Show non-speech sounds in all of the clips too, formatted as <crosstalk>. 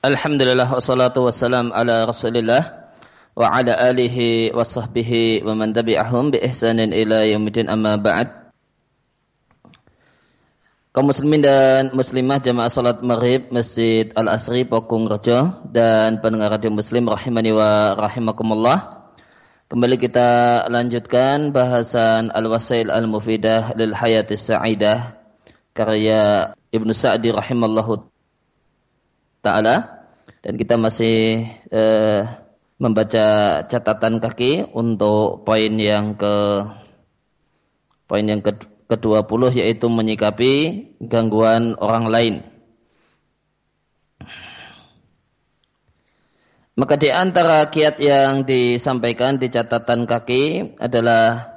Alhamdulillah wassalatu wassalam ala rasulillah wa ala alihi wa sahbihi wa man tabi'ahum bi ihsanin ila yaumidin amma ba'd. Kaum muslimin dan muslimah jamaah salat maghrib Masjid Al-Asri Pokung Rejo dan pendengar radio muslim rahimani wa rahimakumullah. Kembali kita lanjutkan bahasan Al-Wasail Al-Mufidah lil Hayatis Sa'idah karya Ibnu Sa'di rahimallahu taala dan kita masih eh, membaca catatan kaki untuk poin yang ke poin yang ke ke-20 yaitu menyikapi gangguan orang lain. Maka di antara kiat yang disampaikan di catatan kaki adalah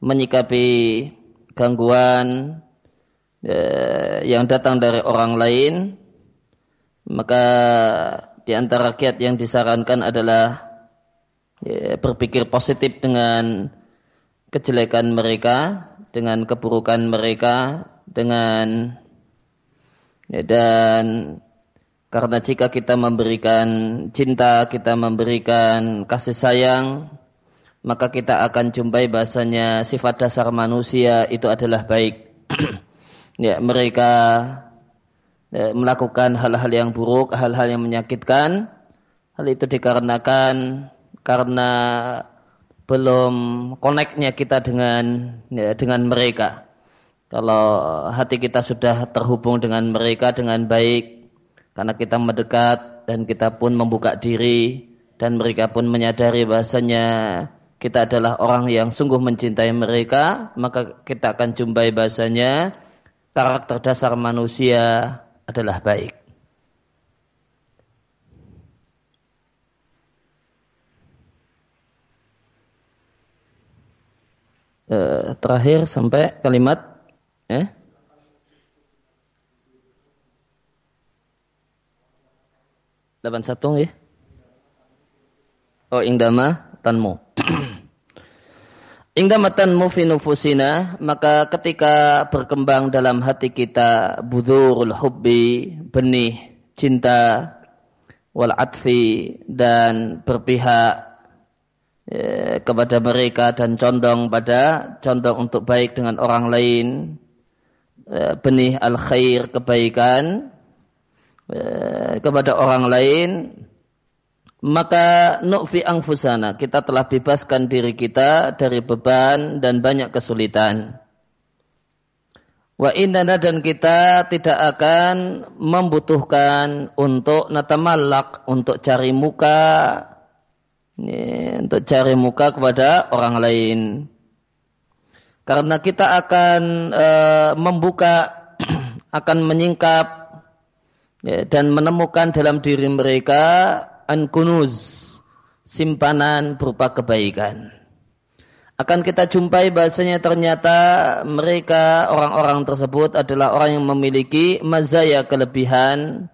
menyikapi gangguan eh, yang datang dari orang lain maka di antara kiat yang disarankan adalah ya, berpikir positif dengan kejelekan mereka, dengan keburukan mereka, dengan ya, dan karena jika kita memberikan cinta, kita memberikan kasih sayang, maka kita akan jumpai bahasanya sifat dasar manusia itu adalah baik. <clears throat> ya, mereka melakukan hal-hal yang buruk, hal-hal yang menyakitkan. Hal itu dikarenakan karena belum koneknya kita dengan ya, dengan mereka. Kalau hati kita sudah terhubung dengan mereka dengan baik, karena kita mendekat dan kita pun membuka diri dan mereka pun menyadari bahasanya kita adalah orang yang sungguh mencintai mereka, maka kita akan jumpai bahasanya karakter dasar manusia adalah baik. Uh, terakhir sampai kalimat eh? Delapan satu ya? Oh ingdama tanmu. Ingdamatan mufinufusina maka ketika berkembang dalam hati kita budurul hubbi benih cinta wal atfi dan berpihak ya, kepada mereka dan condong pada condong untuk baik dengan orang lain ya, benih al khair kebaikan ya, kepada orang lain maka nu'fi angfusana kita telah bebaskan diri kita dari beban dan banyak kesulitan. Wa indana dan kita tidak akan membutuhkan untuk natamallak untuk cari muka untuk cari muka kepada orang lain. Karena kita akan e, membuka <clears throat> akan menyingkap ya, dan menemukan dalam diri mereka an kunuz simpanan berupa kebaikan. Akan kita jumpai bahasanya ternyata mereka orang-orang tersebut adalah orang yang memiliki mazaya kelebihan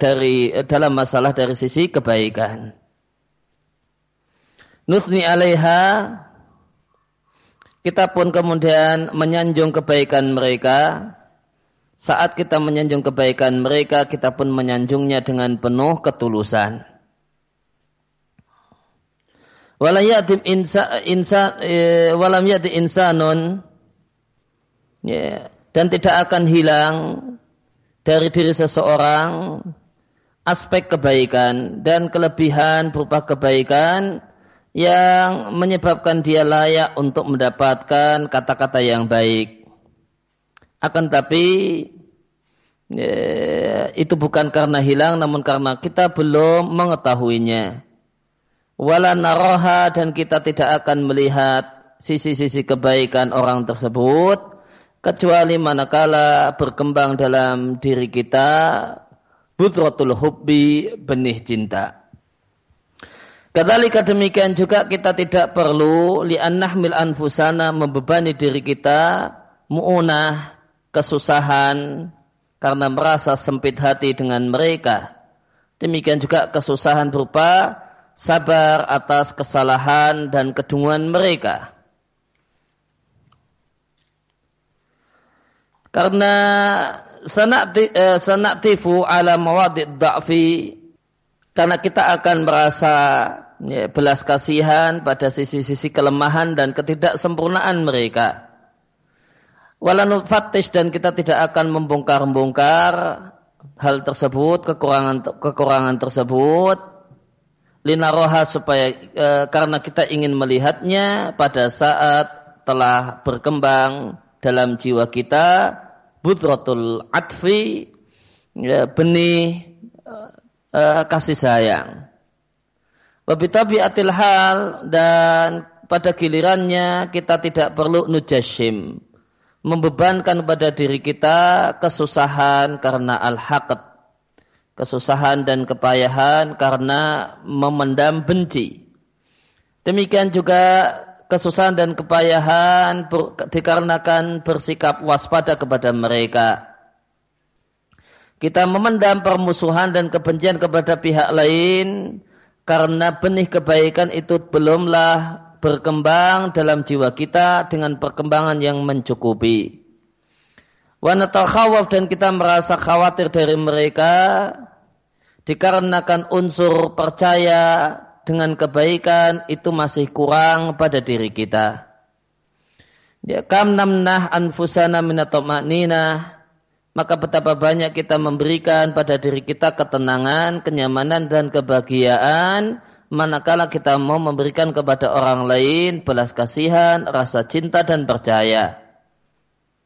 dari dalam masalah dari sisi kebaikan. Nusni alaiha kita pun kemudian menyanjung kebaikan mereka saat kita menyanjung kebaikan mereka, kita pun menyanjungnya dengan penuh ketulusan. Walam yati insa, e, insanun ya, dan tidak akan hilang dari diri seseorang aspek kebaikan dan kelebihan berupa kebaikan yang menyebabkan dia layak untuk mendapatkan kata-kata yang baik. Akan tapi itu bukan karena hilang namun karena kita belum mengetahuinya. Wala naroha dan kita tidak akan melihat sisi-sisi kebaikan orang tersebut kecuali manakala berkembang dalam diri kita budratul hubbi benih cinta. Kedalika demikian juga kita tidak perlu li'annahmil anfusana membebani diri kita mu'unah kesusahan karena merasa sempit hati dengan mereka. Demikian juga kesusahan berupa sabar atas kesalahan dan kedunguan mereka. Karena sanaktifu ala mawadid da'fi karena kita akan merasa ya, belas kasihan pada sisi-sisi kelemahan dan ketidaksempurnaan mereka. Walanut fatish dan kita tidak akan membongkar-bongkar hal tersebut, kekurangan kekurangan tersebut, linaroha supaya e, karena kita ingin melihatnya pada saat telah berkembang dalam jiwa kita budratul atfi ya, benih e, e, kasih sayang. Wabitabiatil hal dan pada gilirannya kita tidak perlu nujashim membebankan pada diri kita kesusahan karena al-haqad kesusahan dan kepayahan karena memendam benci. Demikian juga kesusahan dan kepayahan dikarenakan bersikap waspada kepada mereka. Kita memendam permusuhan dan kebencian kepada pihak lain karena benih kebaikan itu belumlah berkembang dalam jiwa kita dengan perkembangan yang mencukupi. Wanita khawaf dan kita merasa khawatir dari mereka dikarenakan unsur percaya dengan kebaikan itu masih kurang pada diri kita. Ya, kam namnah anfusana minatoma'nina maka betapa banyak kita memberikan pada diri kita ketenangan, kenyamanan dan kebahagiaan manakala kita mau memberikan kepada orang lain belas kasihan, rasa cinta dan percaya.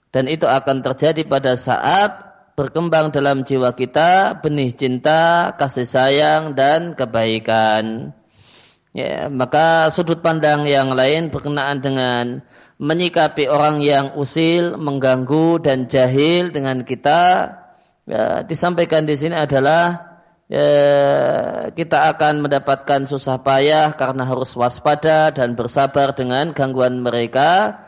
Dan itu akan terjadi pada saat berkembang dalam jiwa kita benih cinta, kasih sayang dan kebaikan. Ya, maka sudut pandang yang lain berkenaan dengan menyikapi orang yang usil, mengganggu dan jahil dengan kita ya, disampaikan di sini adalah ya, kita akan mendapatkan susah payah karena harus waspada dan bersabar dengan gangguan mereka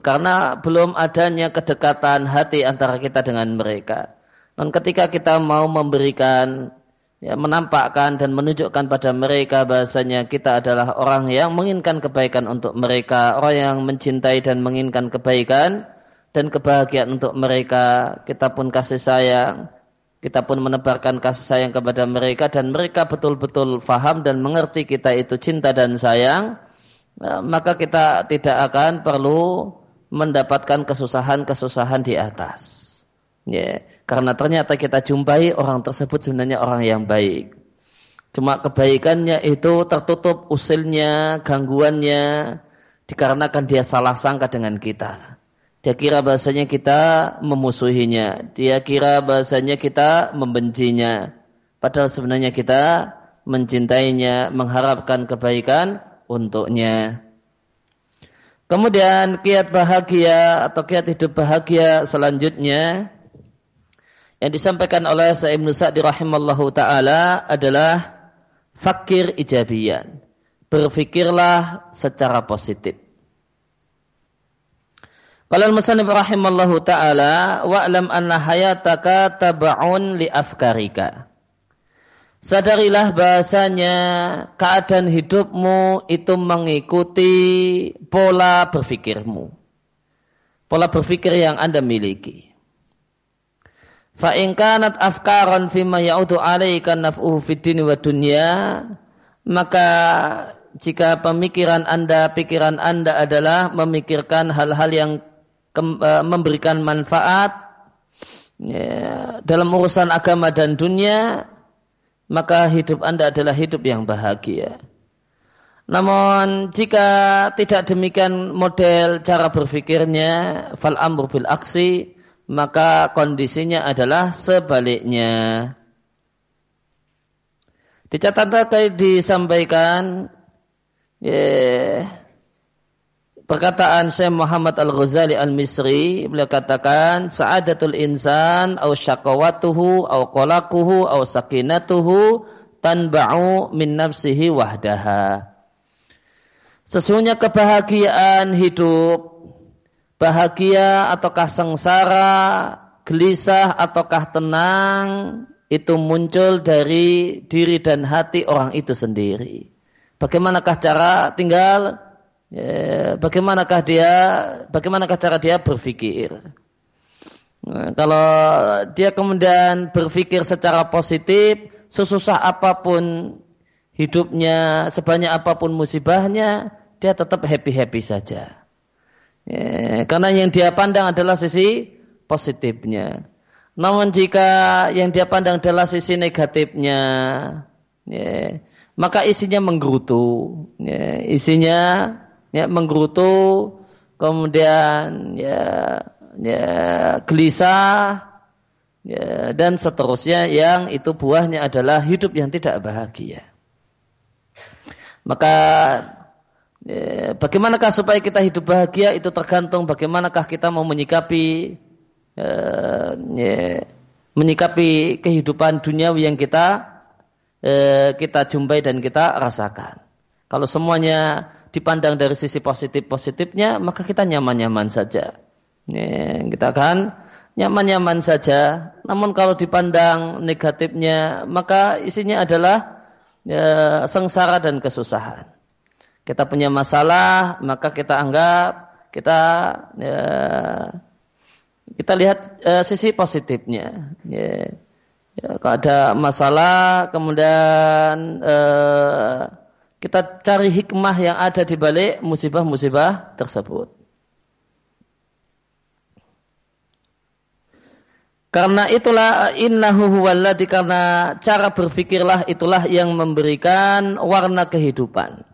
karena belum adanya kedekatan hati antara kita dengan mereka. Dan ketika kita mau memberikan ya, menampakkan dan menunjukkan pada mereka bahasanya kita adalah orang yang menginginkan kebaikan untuk mereka, orang yang mencintai dan menginginkan kebaikan dan kebahagiaan untuk mereka, kita pun kasih sayang, kita pun menebarkan kasih sayang kepada mereka dan mereka betul-betul faham dan mengerti kita itu cinta dan sayang, eh, maka kita tidak akan perlu mendapatkan kesusahan-kesusahan di atas. Ya, karena ternyata kita jumpai orang tersebut sebenarnya orang yang baik. Cuma kebaikannya itu tertutup usilnya, gangguannya, dikarenakan dia salah sangka dengan kita. Dia kira bahasanya kita memusuhinya. Dia kira bahasanya kita membencinya. Padahal sebenarnya kita mencintainya, mengharapkan kebaikan untuknya. Kemudian kiat bahagia atau kiat hidup bahagia selanjutnya yang disampaikan oleh Sa'ib Sa'di rahimallahu taala adalah fakir ijabiyan. Berfikirlah secara positif. Kalau musannif rahimallahu taala wa'lam anna hayataka tab'un li afkarika. Sadarilah bahasanya keadaan hidupmu itu mengikuti pola berfikirmu. Pola berfikir yang Anda miliki. Fa afkaran fima ya'udu 'alaika naf'uhu fid dini wa dunya, maka jika pemikiran Anda, pikiran Anda adalah memikirkan hal-hal yang E, memberikan manfaat ya, dalam urusan agama dan dunia, maka hidup Anda adalah hidup yang bahagia. Namun jika tidak demikian model cara berfikirnya, fal amru bil aksi, maka kondisinya adalah sebaliknya. Dicatat disampaikan, yeah, perkataan Syekh Muhammad Al-Ghazali Al-Misri beliau katakan sa'adatul insan au syaqawatuhu au qalaquhu au sakinatuhu tanba'u min nafsihi wahdaha Sesungguhnya kebahagiaan hidup bahagia ataukah sengsara gelisah ataukah tenang itu muncul dari diri dan hati orang itu sendiri. Bagaimanakah cara tinggal ya, bagaimanakah dia bagaimanakah cara dia berpikir Nah, kalau dia kemudian berpikir secara positif, sesusah apa pun hidupnya, sebanyak apa pun musibahnya, dia tetap happy-happy saja. Ya, karena yang dia pandang adalah sisi positifnya. Namun jika yang dia pandang adalah sisi negatifnya, ya, maka isinya menggerutu, ya, isinya ya, menggerutu, kemudian ya ya, gelisah, ya, dan seterusnya yang itu buahnya adalah hidup yang tidak bahagia. Maka ya, bagaimanakah supaya kita hidup bahagia itu tergantung bagaimanakah kita mau menyikapi ya, ya, menyikapi kehidupan dunia yang kita ya, kita jumpai dan kita rasakan. Kalau semuanya dipandang dari sisi positif-positifnya, maka kita nyaman-nyaman saja. Ya, kita akan nyaman-nyaman saja. Namun kalau dipandang negatifnya, maka isinya adalah ya, sengsara dan kesusahan. Kita punya masalah, maka kita anggap kita ya, kita lihat uh, sisi positifnya. Ya, ya, kalau ada masalah, kemudian uh, kita cari hikmah yang ada di balik musibah-musibah tersebut. Karena itulah innahu huwalladzi karena cara berfikirlah itulah yang memberikan warna kehidupan.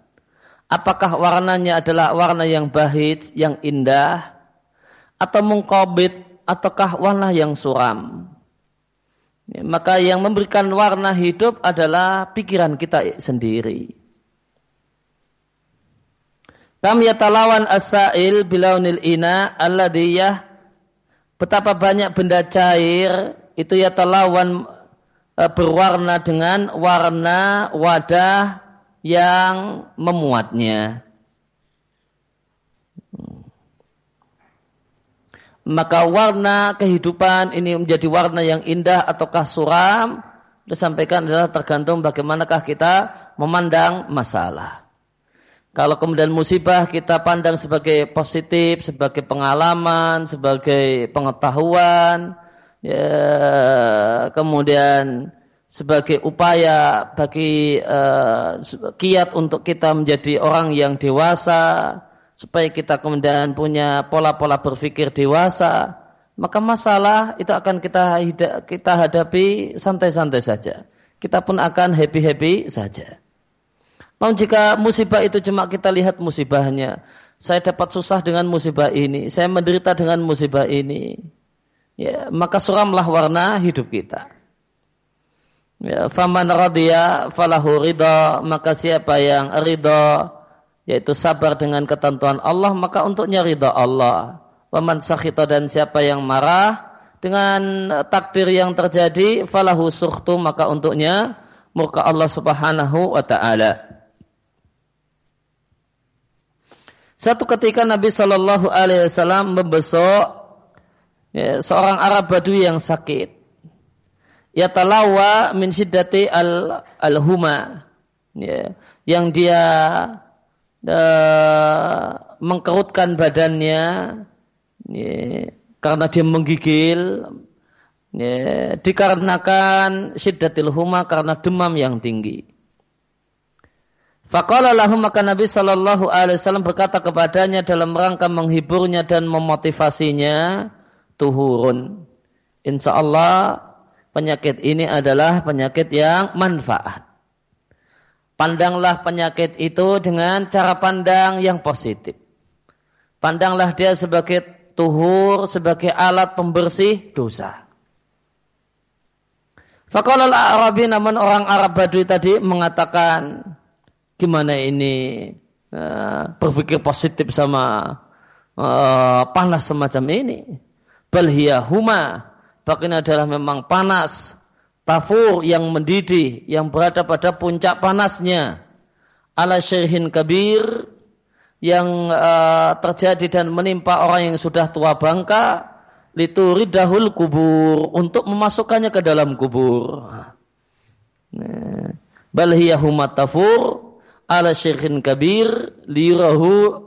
Apakah warnanya adalah warna yang bahit, yang indah atau mengkobit ataukah warna yang suram? Maka yang memberikan warna hidup adalah pikiran kita sendiri. Kam yatalawan as-sa'il bilaunil ina alladiyah betapa banyak benda cair itu ya telawan e, berwarna dengan warna wadah yang memuatnya. Maka warna kehidupan ini menjadi warna yang indah ataukah suram disampaikan adalah tergantung bagaimanakah kita memandang masalah. Kalau kemudian musibah kita pandang sebagai positif, sebagai pengalaman, sebagai pengetahuan, ya, kemudian sebagai upaya bagi uh, kiat untuk kita menjadi orang yang dewasa, supaya kita kemudian punya pola-pola berpikir dewasa, maka masalah itu akan kita kita hadapi santai-santai saja. Kita pun akan happy-happy saja. Namun jika musibah itu cuma kita lihat musibahnya, saya dapat susah dengan musibah ini, saya menderita dengan musibah ini, ya, maka suramlah warna hidup kita. Ya, faman radhiya falahu ridha, maka siapa yang ridha yaitu sabar dengan ketentuan Allah, maka untuknya ridha Allah. Waman sakhita dan siapa yang marah dengan takdir yang terjadi, falahu sukhtu, maka untuknya murka Allah Subhanahu wa taala. Satu ketika Nabi Shallallahu Alaihi Wasallam membesok ya, seorang Arab Badui yang sakit. Ya talawa min syiddati al alhuma. Ya, yang dia uh, mengkerutkan badannya ya, karena dia menggigil ya, dikarenakan syiddatil huma karena demam yang tinggi. Faqala lahum maka Nabi Shallallahu Alaihi Wasallam berkata kepadanya dalam rangka menghiburnya dan memotivasinya tuhurun. Insya Allah penyakit ini adalah penyakit yang manfaat. Pandanglah penyakit itu dengan cara pandang yang positif. Pandanglah dia sebagai tuhur, sebagai alat pembersih dosa. Faqala al-Arabi namun orang Arab Badui tadi mengatakan, gimana ini uh, berpikir positif sama uh, panas semacam ini. Balhia huma, bahkan adalah memang panas, tafur yang mendidih, yang berada pada puncak panasnya. Ala syirhin kabir, yang uh, terjadi dan menimpa orang yang sudah tua bangka, lituridahul kubur, untuk memasukkannya ke dalam kubur. Nah, balhia huma tafur, ala syekhin kabir lirahu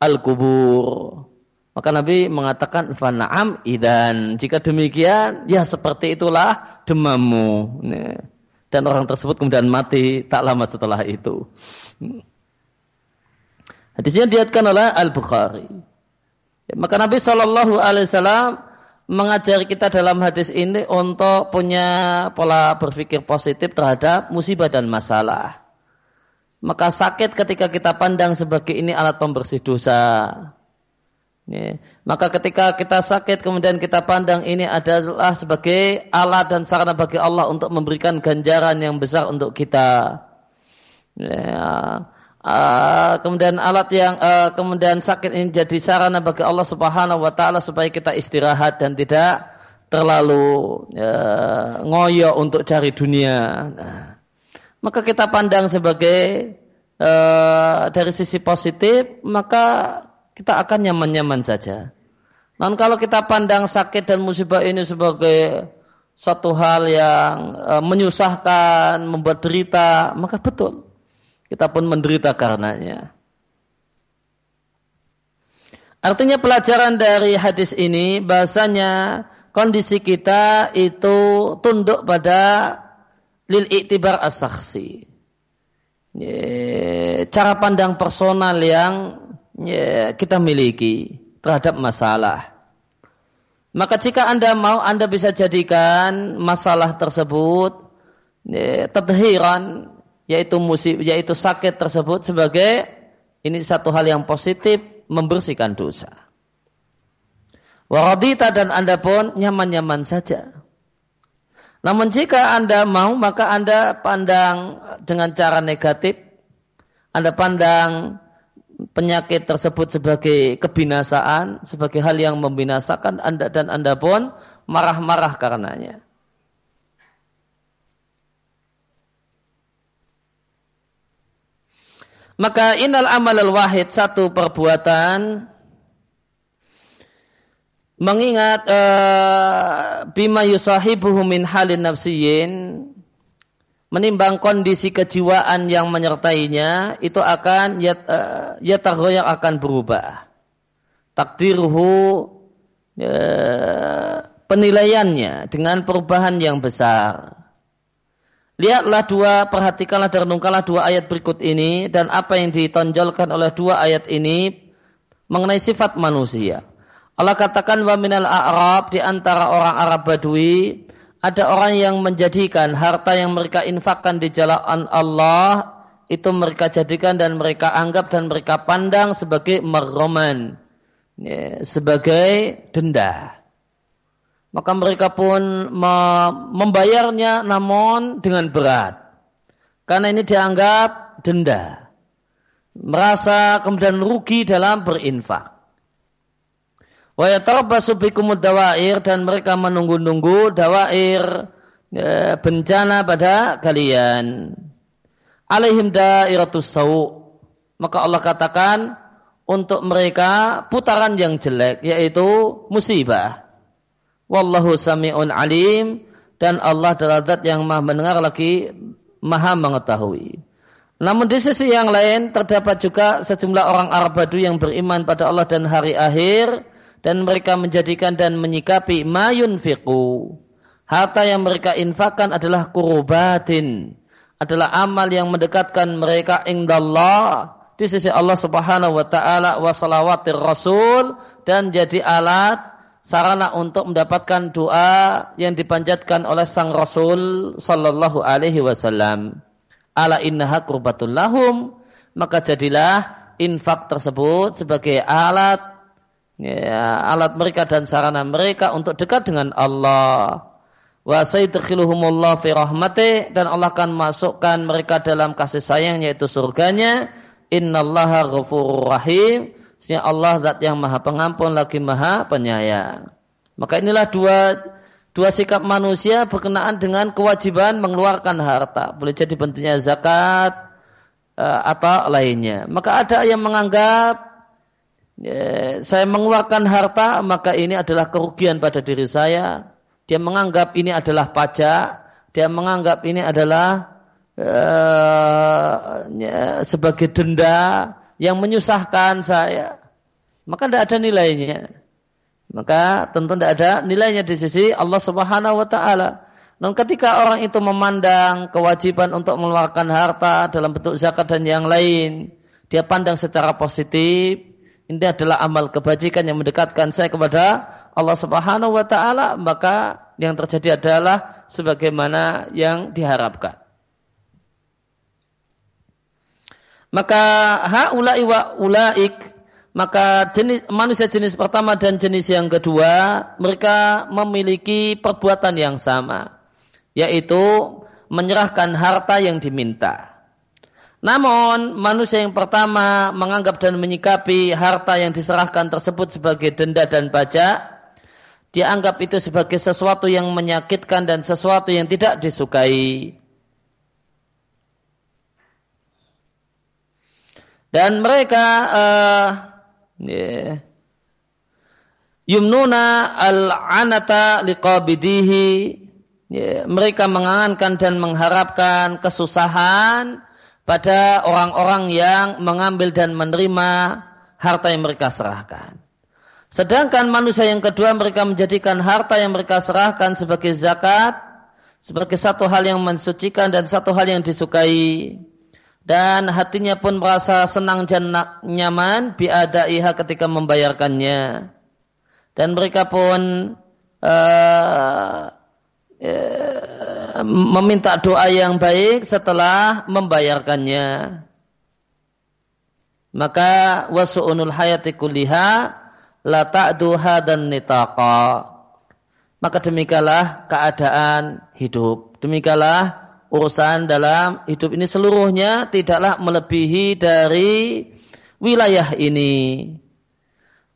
al kubur Maka Nabi mengatakan fanaam idan. Jika demikian, ya seperti itulah demammu. Dan orang tersebut kemudian mati tak lama setelah itu. Hadisnya diatkan oleh Al Bukhari. Maka Nabi Shallallahu Alaihi Wasallam mengajari kita dalam hadis ini untuk punya pola berpikir positif terhadap musibah dan masalah. Maka sakit ketika kita pandang sebagai ini alat pembersih dosa. Maka ketika kita sakit kemudian kita pandang ini adalah sebagai alat dan sarana bagi Allah untuk memberikan ganjaran yang besar untuk kita. Kemudian alat yang uh, kemudian sakit ini jadi sarana bagi Allah Subhanahu wa taala supaya kita istirahat dan tidak terlalu uh, ngoyo untuk cari dunia. Nah, maka kita pandang sebagai uh, dari sisi positif, maka kita akan nyaman-nyaman saja. Namun kalau kita pandang sakit dan musibah ini sebagai satu hal yang uh, menyusahkan, membuat derita, maka betul kita pun menderita karenanya. Artinya pelajaran dari hadis ini bahasanya kondisi kita itu tunduk pada lil iktibar asaksi. Cara pandang personal yang kita miliki terhadap masalah. Maka jika Anda mau, Anda bisa jadikan masalah tersebut tadhiran yaitu musib yaitu sakit tersebut sebagai ini satu hal yang positif membersihkan dosa. Waradita dan Anda pun nyaman-nyaman saja. Namun jika Anda mau maka Anda pandang dengan cara negatif. Anda pandang penyakit tersebut sebagai kebinasaan, sebagai hal yang membinasakan Anda dan Anda pun marah-marah karenanya. Maka inal amal al wahid satu perbuatan mengingat uh, bima yusahibuhu min halin nafsiyin menimbang kondisi kejiwaan yang menyertainya itu akan yat, uh, akan berubah takdiruhu uh, penilaiannya dengan perubahan yang besar Lihatlah dua, perhatikanlah dan renungkanlah dua ayat berikut ini dan apa yang ditonjolkan oleh dua ayat ini mengenai sifat manusia. Allah katakan wa minal a'rab di antara orang Arab Badui ada orang yang menjadikan harta yang mereka infakkan di jalan Allah itu mereka jadikan dan mereka anggap dan mereka pandang sebagai marroman ya, sebagai denda maka mereka pun membayarnya namun dengan berat. Karena ini dianggap denda. Merasa kemudian rugi dalam berinfak. Wa yatarabbasu dawair dan mereka menunggu-nunggu dawair e, bencana pada kalian. Alaihim dairatus. Maka Allah katakan untuk mereka putaran yang jelek yaitu musibah. Wallahu sami'un alim dan Allah adalah zat yang maha mendengar lagi maha mengetahui. Namun di sisi yang lain terdapat juga sejumlah orang Arab Badu yang beriman pada Allah dan hari akhir dan mereka menjadikan dan menyikapi mayun fiqu. Harta yang mereka infakkan adalah kurubatin. Adalah amal yang mendekatkan mereka indallah di sisi Allah subhanahu wa ta'ala wa salawatir rasul dan jadi alat sarana untuk mendapatkan doa yang dipanjatkan oleh sang Rasul sallallahu alaihi wasallam. Ala innaha lahum, maka jadilah infak tersebut sebagai alat ya, alat mereka dan sarana mereka untuk dekat dengan Allah. Wa sayyidkhiluhumullah fi rahmatih dan Allah akan masukkan mereka dalam kasih sayang yaitu surganya. Innallaha ghafurur rahim Sesungguhnya Allah zat yang maha pengampun lagi maha penyayang. Maka inilah dua dua sikap manusia berkenaan dengan kewajiban mengeluarkan harta. Boleh jadi bentuknya zakat uh, atau lainnya. Maka ada yang menganggap saya mengeluarkan harta maka ini adalah kerugian pada diri saya. Dia menganggap ini adalah pajak. Dia menganggap ini adalah uh, ya, sebagai denda yang menyusahkan saya. maka tidak ada nilainya. Maka tentu tidak ada nilainya di sisi Allah Subhanahu wa taala. Dan ketika orang itu memandang kewajiban untuk mengeluarkan harta dalam bentuk zakat dan yang lain, dia pandang secara positif, ini adalah amal kebajikan yang mendekatkan saya kepada Allah Subhanahu wa taala, maka yang terjadi adalah sebagaimana yang diharapkan. Maka haula'i wa ulaik maka jenis manusia jenis pertama dan jenis yang kedua mereka memiliki perbuatan yang sama yaitu menyerahkan harta yang diminta. Namun manusia yang pertama menganggap dan menyikapi harta yang diserahkan tersebut sebagai denda dan pajak, dia anggap itu sebagai sesuatu yang menyakitkan dan sesuatu yang tidak disukai. Dan mereka yeah, yumnuna al-anata liqabidihi mereka mengangankan dan mengharapkan kesusahan pada orang-orang yang mengambil dan menerima harta yang mereka serahkan. Sedangkan manusia yang kedua mereka menjadikan harta yang mereka serahkan sebagai zakat, sebagai satu hal yang mensucikan dan satu hal yang disukai. Dan hatinya pun merasa senang dan nyaman biadaiha ketika membayarkannya. Dan mereka pun uh, meminta doa yang baik setelah membayarkannya. Maka wasu'unul hayati kulliha la ta'duha dan nitaqa. Maka demikianlah keadaan hidup. Demikianlah urusan dalam hidup ini seluruhnya tidaklah melebihi dari wilayah ini.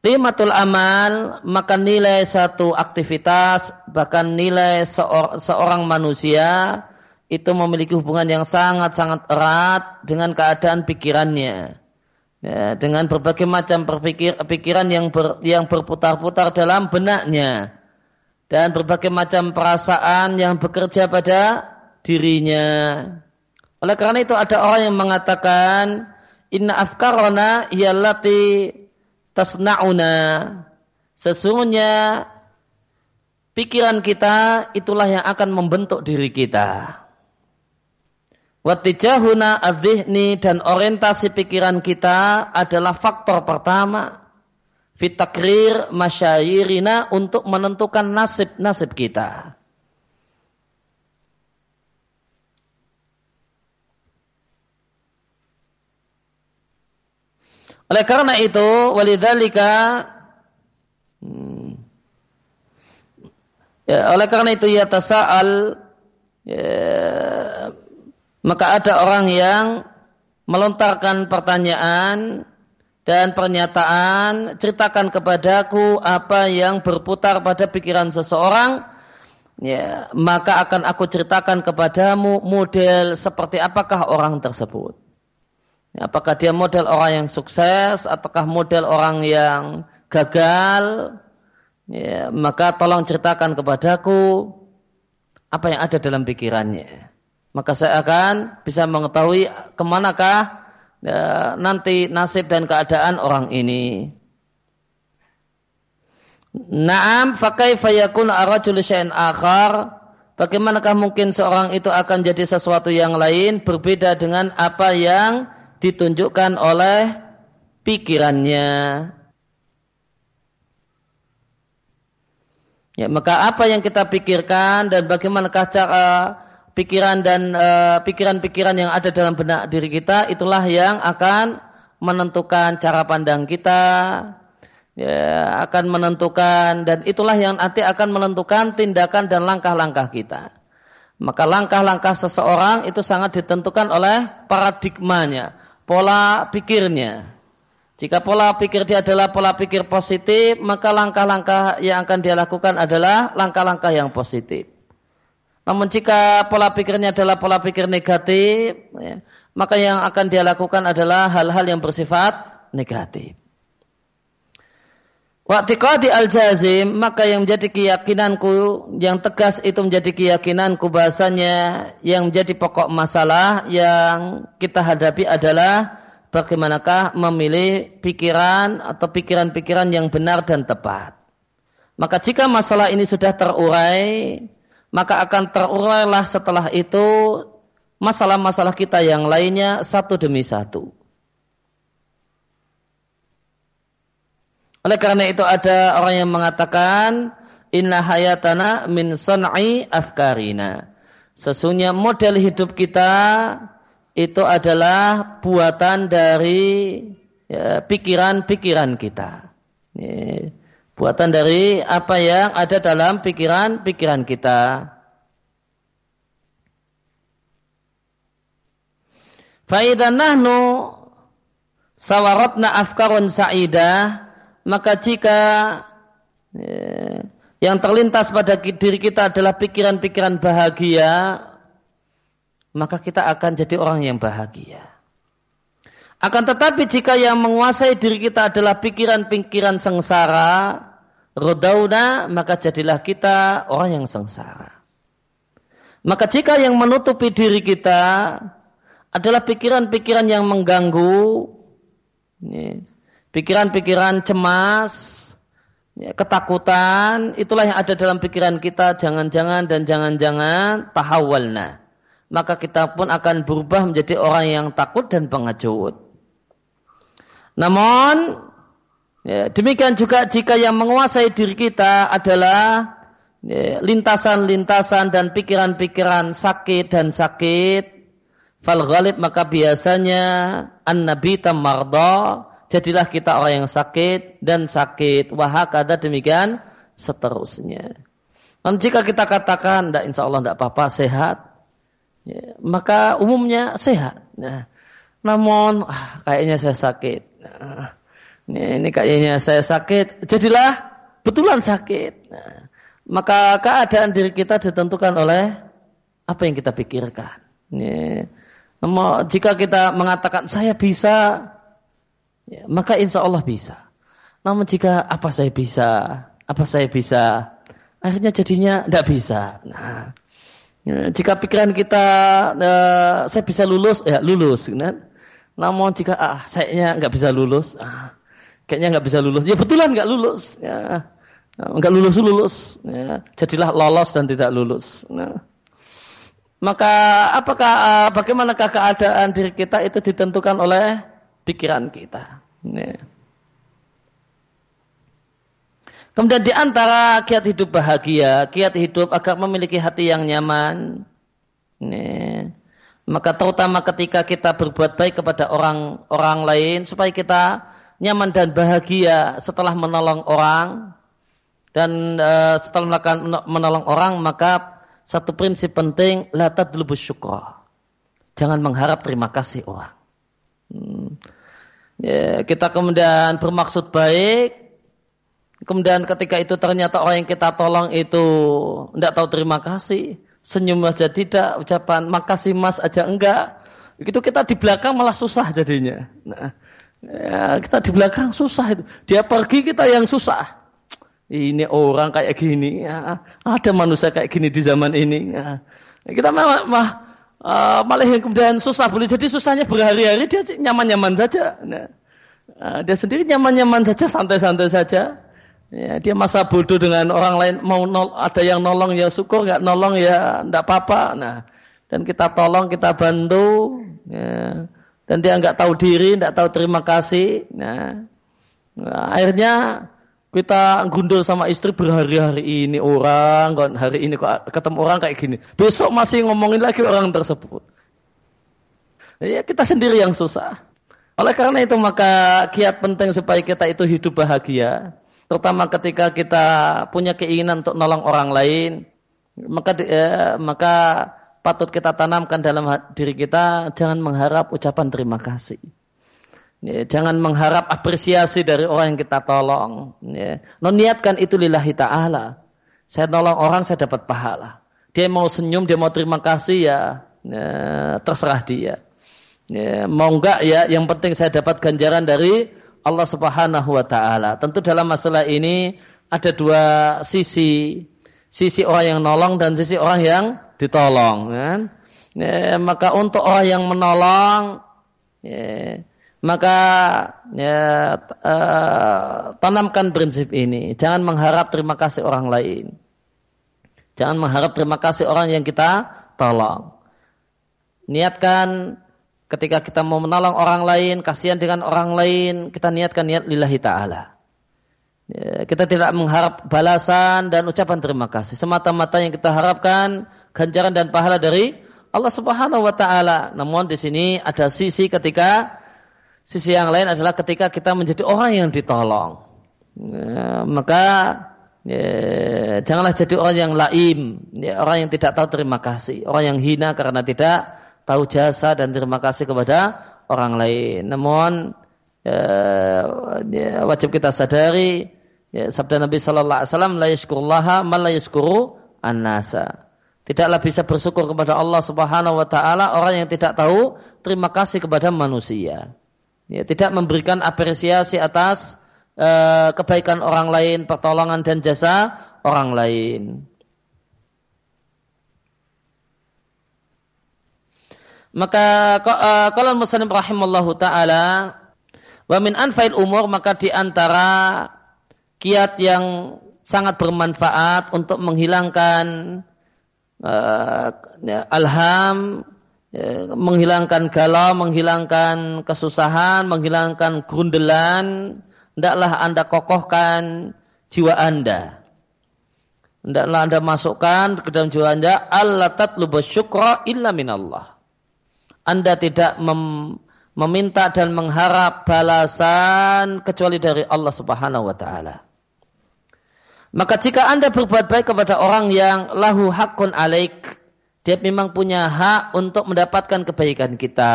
Qimatul amal maka nilai satu aktivitas bahkan nilai seor seorang manusia itu memiliki hubungan yang sangat-sangat erat dengan keadaan pikirannya. Ya, dengan berbagai macam perpikir, pikiran yang ber, yang berputar-putar dalam benaknya dan berbagai macam perasaan yang bekerja pada dirinya. Oleh karena itu ada orang yang mengatakan inna afkarona yallati tasna'una. Sesungguhnya pikiran kita itulah yang akan membentuk diri kita. Watijahuna adzihni dan orientasi pikiran kita adalah faktor pertama. Fitakrir masyayirina untuk menentukan nasib-nasib kita. Oleh karena itu, walidhalika hmm, ya, oleh karena itu ya tasa'al ya, maka ada orang yang melontarkan pertanyaan dan pernyataan ceritakan kepadaku apa yang berputar pada pikiran seseorang ya maka akan aku ceritakan kepadamu model seperti apakah orang tersebut Apakah dia model orang yang sukses ataukah model orang yang gagal? Ya, maka tolong ceritakan kepadaku apa yang ada dalam pikirannya. Maka saya akan bisa mengetahui ke manakah ya, nanti nasib dan keadaan orang ini. Naam fakai fayakun arajul syai'in akhar Bagaimanakah mungkin seorang itu akan jadi sesuatu yang lain berbeda dengan apa yang ditunjukkan oleh pikirannya. Ya, maka apa yang kita pikirkan dan bagaimana cara pikiran dan eh, pikiran-pikiran uh, yang ada dalam benak diri kita itulah yang akan menentukan cara pandang kita, ya, akan menentukan dan itulah yang nanti akan menentukan tindakan dan langkah-langkah kita. Maka langkah-langkah seseorang itu sangat ditentukan oleh paradigmanya, pola pikirnya. Jika pola pikir dia adalah pola pikir positif, maka langkah-langkah yang akan dia lakukan adalah langkah-langkah yang positif. Namun jika pola pikirnya adalah pola pikir negatif, ya, maka yang akan dia lakukan adalah hal-hal yang bersifat negatif. Waktiqadi al-jazim, maka yang menjadi keyakinanku, yang tegas itu menjadi keyakinanku bahasanya yang menjadi pokok masalah yang kita hadapi adalah bagaimanakah memilih pikiran atau pikiran-pikiran yang benar dan tepat. Maka jika masalah ini sudah terurai, maka akan terurailah setelah itu masalah-masalah kita yang lainnya satu demi satu. Oleh karena itu ada orang yang mengatakan inna hayatana min sun'i afkarina. Sesungguhnya model hidup kita itu adalah buatan dari ya, pikiran-pikiran ya, kita. Ya, buatan dari apa yang ada dalam pikiran-pikiran kita. Faidan nahnu sawaratna afkarun sa'idah maka jika ya, yang terlintas pada diri kita adalah pikiran-pikiran bahagia, maka kita akan jadi orang yang bahagia. Akan tetapi jika yang menguasai diri kita adalah pikiran-pikiran sengsara, rodauna, maka jadilah kita orang yang sengsara. Maka jika yang menutupi diri kita adalah pikiran-pikiran yang mengganggu, pikiran-pikiran cemas, ya, ketakutan, itulah yang ada dalam pikiran kita, jangan-jangan dan jangan-jangan tahawalna. Maka kita pun akan berubah menjadi orang yang takut dan pengecut. Namun, ya, demikian juga jika yang menguasai diri kita adalah ya, lintasan-lintasan dan pikiran-pikiran sakit dan sakit, fal ghalib maka biasanya an-nabi tamarda jadilah kita orang yang sakit dan sakit wahakada demikian seterusnya. Dan jika kita katakan, tidak insya Allah tidak apa-apa, sehat, ya, maka umumnya sehat. Nah, namun ah, kayaknya saya sakit. Nah, ini, kayaknya saya sakit, jadilah betulan sakit. Nah, maka keadaan diri kita ditentukan oleh apa yang kita pikirkan. Ya, jika kita mengatakan saya bisa, ya, maka insya Allah bisa. Namun jika apa saya bisa, apa saya bisa, akhirnya jadinya tidak bisa. Nah, ya, jika pikiran kita uh, saya bisa lulus, ya lulus. Kan? Namun jika ah saya nggak bisa lulus, ah, kayaknya nggak bisa lulus, ya betulan nggak lulus. Ya, nggak lulus lulus, ya, jadilah lolos dan tidak lulus. Nah, maka apakah uh, bagaimanakah keadaan diri kita itu ditentukan oleh pikiran kita. Kemudian di antara kiat hidup bahagia, kiat hidup agar memiliki hati yang nyaman. Ya. Maka terutama ketika kita berbuat baik kepada orang orang lain supaya kita nyaman dan bahagia setelah menolong orang dan uh, setelah melakukan menolong orang maka satu prinsip penting la tadlubus syukur. Jangan mengharap terima kasih orang. Hmm ya, kita kemudian bermaksud baik, kemudian ketika itu ternyata orang yang kita tolong itu tidak tahu terima kasih, senyum saja tidak, ucapan makasih mas aja enggak, itu kita di belakang malah susah jadinya. Nah, ya, kita di belakang susah itu, dia pergi kita yang susah. Ini orang kayak gini, ya, ada manusia kayak gini di zaman ini. Ya. Kita mah, mah uh, malah yang kemudian susah boleh jadi susahnya berhari-hari dia nyaman-nyaman saja. Nah, uh, dia sendiri nyaman-nyaman saja, santai-santai saja. Ya, dia masa bodoh dengan orang lain mau nol, ada yang nolong ya syukur nggak nolong ya ndak apa-apa. Nah, dan kita tolong kita bantu. Ya, dan dia nggak tahu diri, nggak tahu terima kasih. Nah, nah akhirnya kita gundul sama istri berhari-hari ini orang, hari ini kok ketemu orang kayak gini. Besok masih ngomongin lagi orang tersebut. Ya kita sendiri yang susah. Oleh karena itu maka kiat penting supaya kita itu hidup bahagia. Terutama ketika kita punya keinginan untuk nolong orang lain. Maka ya, maka patut kita tanamkan dalam diri kita jangan mengharap ucapan terima kasih. Ya, jangan mengharap apresiasi dari orang yang kita tolong. Ya. niatkan itu lillahi ta'ala. Saya nolong orang, saya dapat pahala. Dia mau senyum, dia mau terima kasih ya, ya terserah dia. Ya, mau enggak ya, yang penting saya dapat ganjaran dari Allah Subhanahu wa taala. Tentu dalam masalah ini ada dua sisi. Sisi orang yang nolong dan sisi orang yang ditolong, kan? Ya, maka untuk orang yang menolong ya, maka ya, uh, tanamkan prinsip ini. Jangan mengharap terima kasih orang lain. Jangan mengharap terima kasih orang yang kita tolong. Niatkan ketika kita mau menolong orang lain, kasihan dengan orang lain, kita niatkan niat lillahi ta'ala. Ya, kita tidak mengharap balasan dan ucapan terima kasih. Semata-mata yang kita harapkan ganjaran dan pahala dari Allah Subhanahu wa taala. Namun di sini ada sisi ketika Sisi yang lain adalah ketika kita menjadi orang yang ditolong. Ya, maka ya, janganlah jadi orang yang laim, ya, orang yang tidak tahu terima kasih, orang yang hina karena tidak tahu jasa dan terima kasih kepada orang lain. Namun ya, ya, wajib kita sadari ya, sabda Nabi Shallallahu Alaihi Wasallam la yashkurullaha man la. Tidaklah bisa bersyukur kepada Allah Subhanahu wa taala orang yang tidak tahu terima kasih kepada manusia ya, tidak memberikan apresiasi atas uh, kebaikan orang lain, pertolongan dan jasa orang lain. Maka kalau uh, muslim rahimallahu taala wa min anfail umur maka di antara kiat yang sangat bermanfaat untuk menghilangkan uh, alham menghilangkan galau, menghilangkan kesusahan, menghilangkan grundelan, hendaklah Anda kokohkan jiwa Anda. Hendaklah Anda masukkan ke dalam jiwa Anda, Allah tatlubu syukra illa minallah. Anda tidak mem meminta dan mengharap balasan kecuali dari Allah Subhanahu wa taala. Maka jika Anda berbuat baik kepada orang yang lahu hakun alaik, dia memang punya hak untuk mendapatkan kebaikan kita.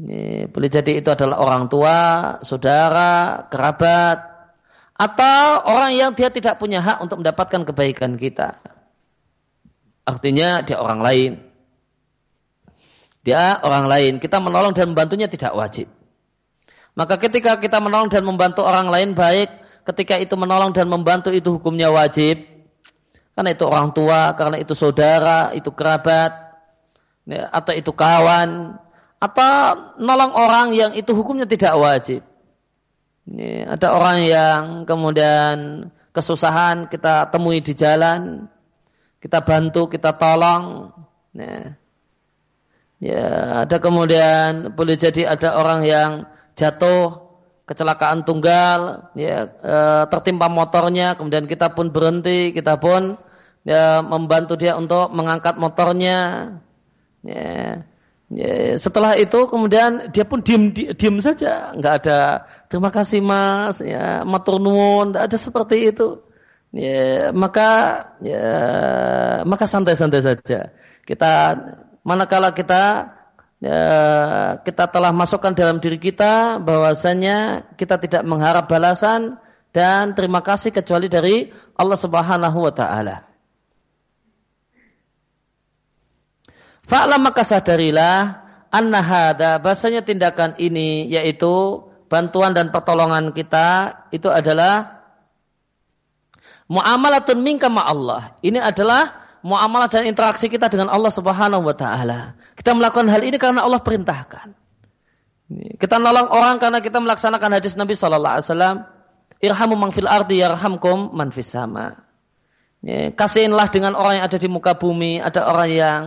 Ini, boleh jadi itu adalah orang tua, saudara, kerabat, atau orang yang dia tidak punya hak untuk mendapatkan kebaikan kita. Artinya dia orang lain. Dia orang lain. Kita menolong dan membantunya tidak wajib. Maka ketika kita menolong dan membantu orang lain baik, ketika itu menolong dan membantu itu hukumnya wajib. Karena itu orang tua, karena itu saudara, itu kerabat, ya, atau itu kawan, atau nolong orang yang itu hukumnya tidak wajib. Ini ada orang yang kemudian kesusahan kita temui di jalan, kita bantu, kita tolong. Ya, ya ada kemudian boleh jadi ada orang yang jatuh kecelakaan tunggal, ya e, tertimpa motornya, kemudian kita pun berhenti, kita pun ya, membantu dia untuk mengangkat motornya. Ya, ya, setelah itu kemudian dia pun diem, diem saja, nggak ada terima kasih mas, ya matur nuwun, nggak ada seperti itu. Ya, maka ya, maka santai-santai saja. Kita manakala kita ya, kita telah masukkan dalam diri kita bahwasanya kita tidak mengharap balasan dan terima kasih kecuali dari Allah Subhanahu wa taala. Fa'lam maka sadarilah anna hada bahasanya tindakan ini yaitu bantuan dan pertolongan kita itu adalah muamalatun minka ma Allah. Ini adalah muamalah dan interaksi kita dengan Allah Subhanahu wa taala. Kita melakukan hal ini karena Allah perintahkan. Kita nolong orang karena kita melaksanakan hadis Nabi sallallahu alaihi wasallam, irhamu man fil ardi yarhamkum man fis sama. Kasihinlah dengan orang yang ada di muka bumi, ada orang yang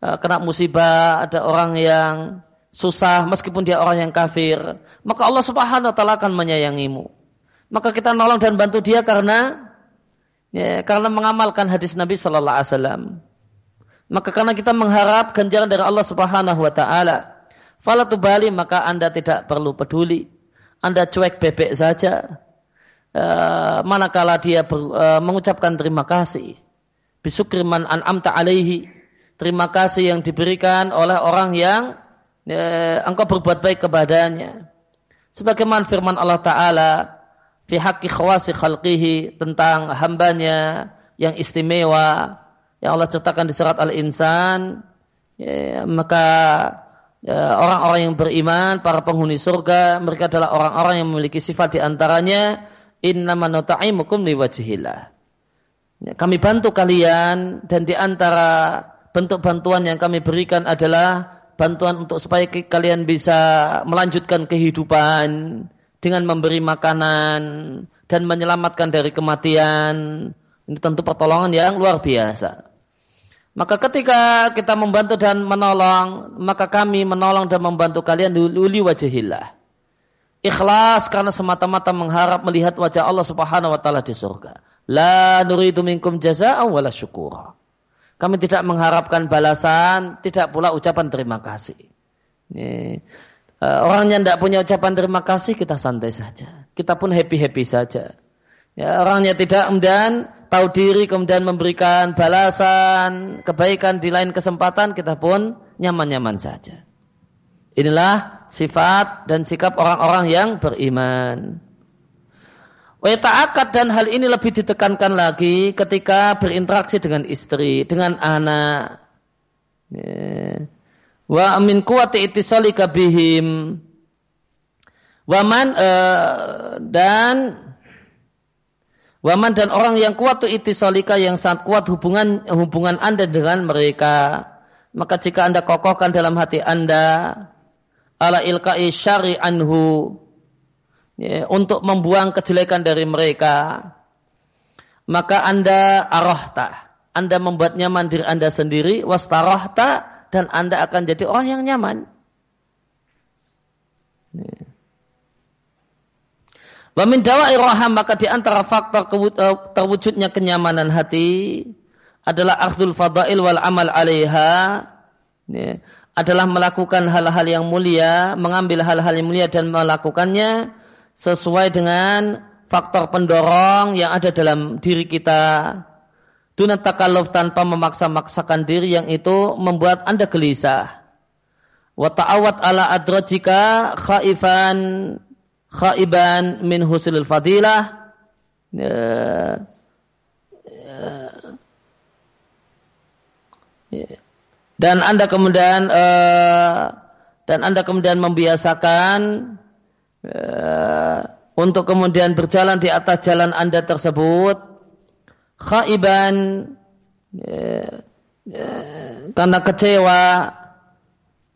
kena musibah, ada orang yang susah meskipun dia orang yang kafir, maka Allah Subhanahu wa taala akan menyayangimu. Maka kita nolong dan bantu dia karena ya, karena mengamalkan hadis Nabi sallallahu alaihi wasallam. Maka karena kita mengharap ganjaran dari Allah Subhanahu wa taala, fala bali maka Anda tidak perlu peduli. Anda cuek bebek saja. Uh, manakala dia ber, uh, mengucapkan terima kasih bisukriman an'amta alaihi terima kasih yang diberikan oleh orang yang ya, engkau berbuat baik kepadanya. Sebagaimana firman Allah Ta'ala fi haqqi khawasi khalqihi tentang hambanya yang istimewa yang Allah ceritakan di surat Al-Insan ya, maka ya, orang-orang yang beriman para penghuni surga mereka adalah orang-orang yang memiliki sifat di antaranya innama nuta'imukum liwajhillah kami bantu kalian dan di antara bentuk bantuan yang kami berikan adalah bantuan untuk supaya kalian bisa melanjutkan kehidupan dengan memberi makanan dan menyelamatkan dari kematian. Ini tentu pertolongan yang luar biasa. Maka ketika kita membantu dan menolong, maka kami menolong dan membantu kalian luli wajahillah. Ikhlas karena semata-mata mengharap melihat wajah Allah Subhanahu wa taala di surga. La nuridu minkum jazaa'an wala syukura. Kami tidak mengharapkan balasan, tidak pula ucapan terima kasih. Ini, uh, orang yang tidak punya ucapan terima kasih, kita santai saja. Kita pun happy-happy saja. Ya, orangnya tidak kemudian tahu diri, kemudian memberikan balasan, kebaikan di lain kesempatan, kita pun nyaman-nyaman saja. Inilah sifat dan sikap orang-orang yang beriman. Weta'akad dan hal ini lebih ditekankan lagi ketika berinteraksi dengan istri, dengan anak. Ya. Wa amin kuwati itisalika bihim. Waman uh, dan waman dan orang yang kuat itu itisalika yang sangat kuat hubungan hubungan anda dengan mereka. Maka jika anda kokohkan dalam hati anda ala ilka'i syari anhu ya, untuk membuang kejelekan dari mereka, maka anda arahta, anda membuat nyaman diri anda sendiri, wastarahta, dan anda akan jadi orang yang nyaman. Ya. Wamin dawa iraham maka di antara faktor eh, terwujudnya kenyamanan hati adalah akhdul fadail wal amal alaiha ya, adalah melakukan hal-hal yang mulia, mengambil hal-hal yang mulia dan melakukannya sesuai dengan faktor pendorong yang ada dalam diri kita. Dunat takalluf tanpa memaksa-maksakan diri yang itu membuat Anda gelisah. Wa ta'awat ala adrajika khaifan khaiban min husilil fadilah. Ya, ya. Dan Anda kemudian uh, dan Anda kemudian membiasakan untuk kemudian berjalan di atas jalan Anda tersebut khaiban uh, uh, karena kecewa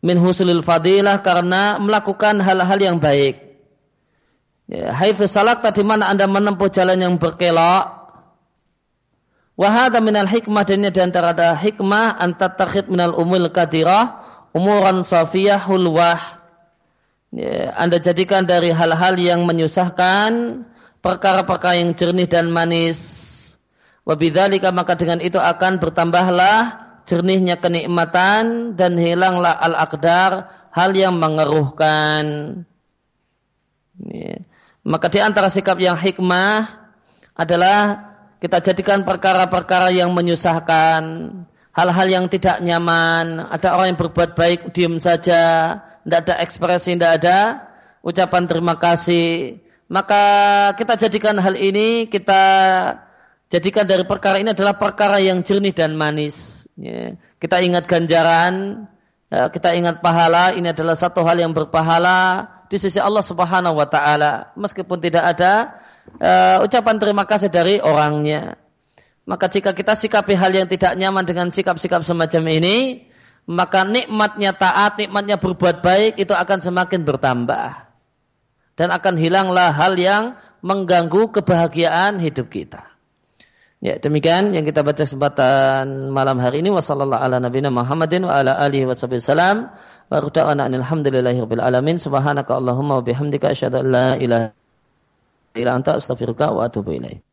min husulil fadilah karena melakukan hal-hal yang baik. Ya, haitsu salakta di mana Anda menempuh jalan yang berkelok Wahada minal hikmah dan ini antara ada hikmah antattakhid minal umul kadirah umuran safiyah hulwah ya, anda jadikan dari hal-hal yang menyusahkan perkara-perkara yang jernih dan manis. Wabidzalika maka dengan itu akan bertambahlah jernihnya kenikmatan dan hilanglah al-aqdar hal yang mengeruhkan. Ya. Maka di antara sikap yang hikmah adalah kita jadikan perkara-perkara yang menyusahkan, hal-hal yang tidak nyaman, ada orang yang berbuat baik diam saja, tidak ada ekspresi, tidak ada ucapan terima kasih. Maka kita jadikan hal ini, kita jadikan dari perkara ini adalah perkara yang jernih dan manis. Ya. Kita ingat ganjaran, ya, kita ingat pahala, ini adalah satu hal yang berpahala di sisi Allah Subhanahu wa taala. Meskipun tidak ada uh, ucapan terima kasih dari orangnya. Maka jika kita sikapi hal yang tidak nyaman dengan sikap-sikap semacam ini, maka nikmatnya taat, nikmatnya berbuat baik itu akan semakin bertambah. Dan akan hilanglah hal yang mengganggu kebahagiaan hidup kita. Ya, demikian yang kita baca kesempatan malam hari ini wasallallahu ala nabiyina Muhammadin wa ala alihi wasallam wa ruta'ana alhamdulillahi rabbil alamin subhanaka allahumma wa bihamdika asyhadu an la ilaha illa anta astaghfiruka wa atubu ilaik.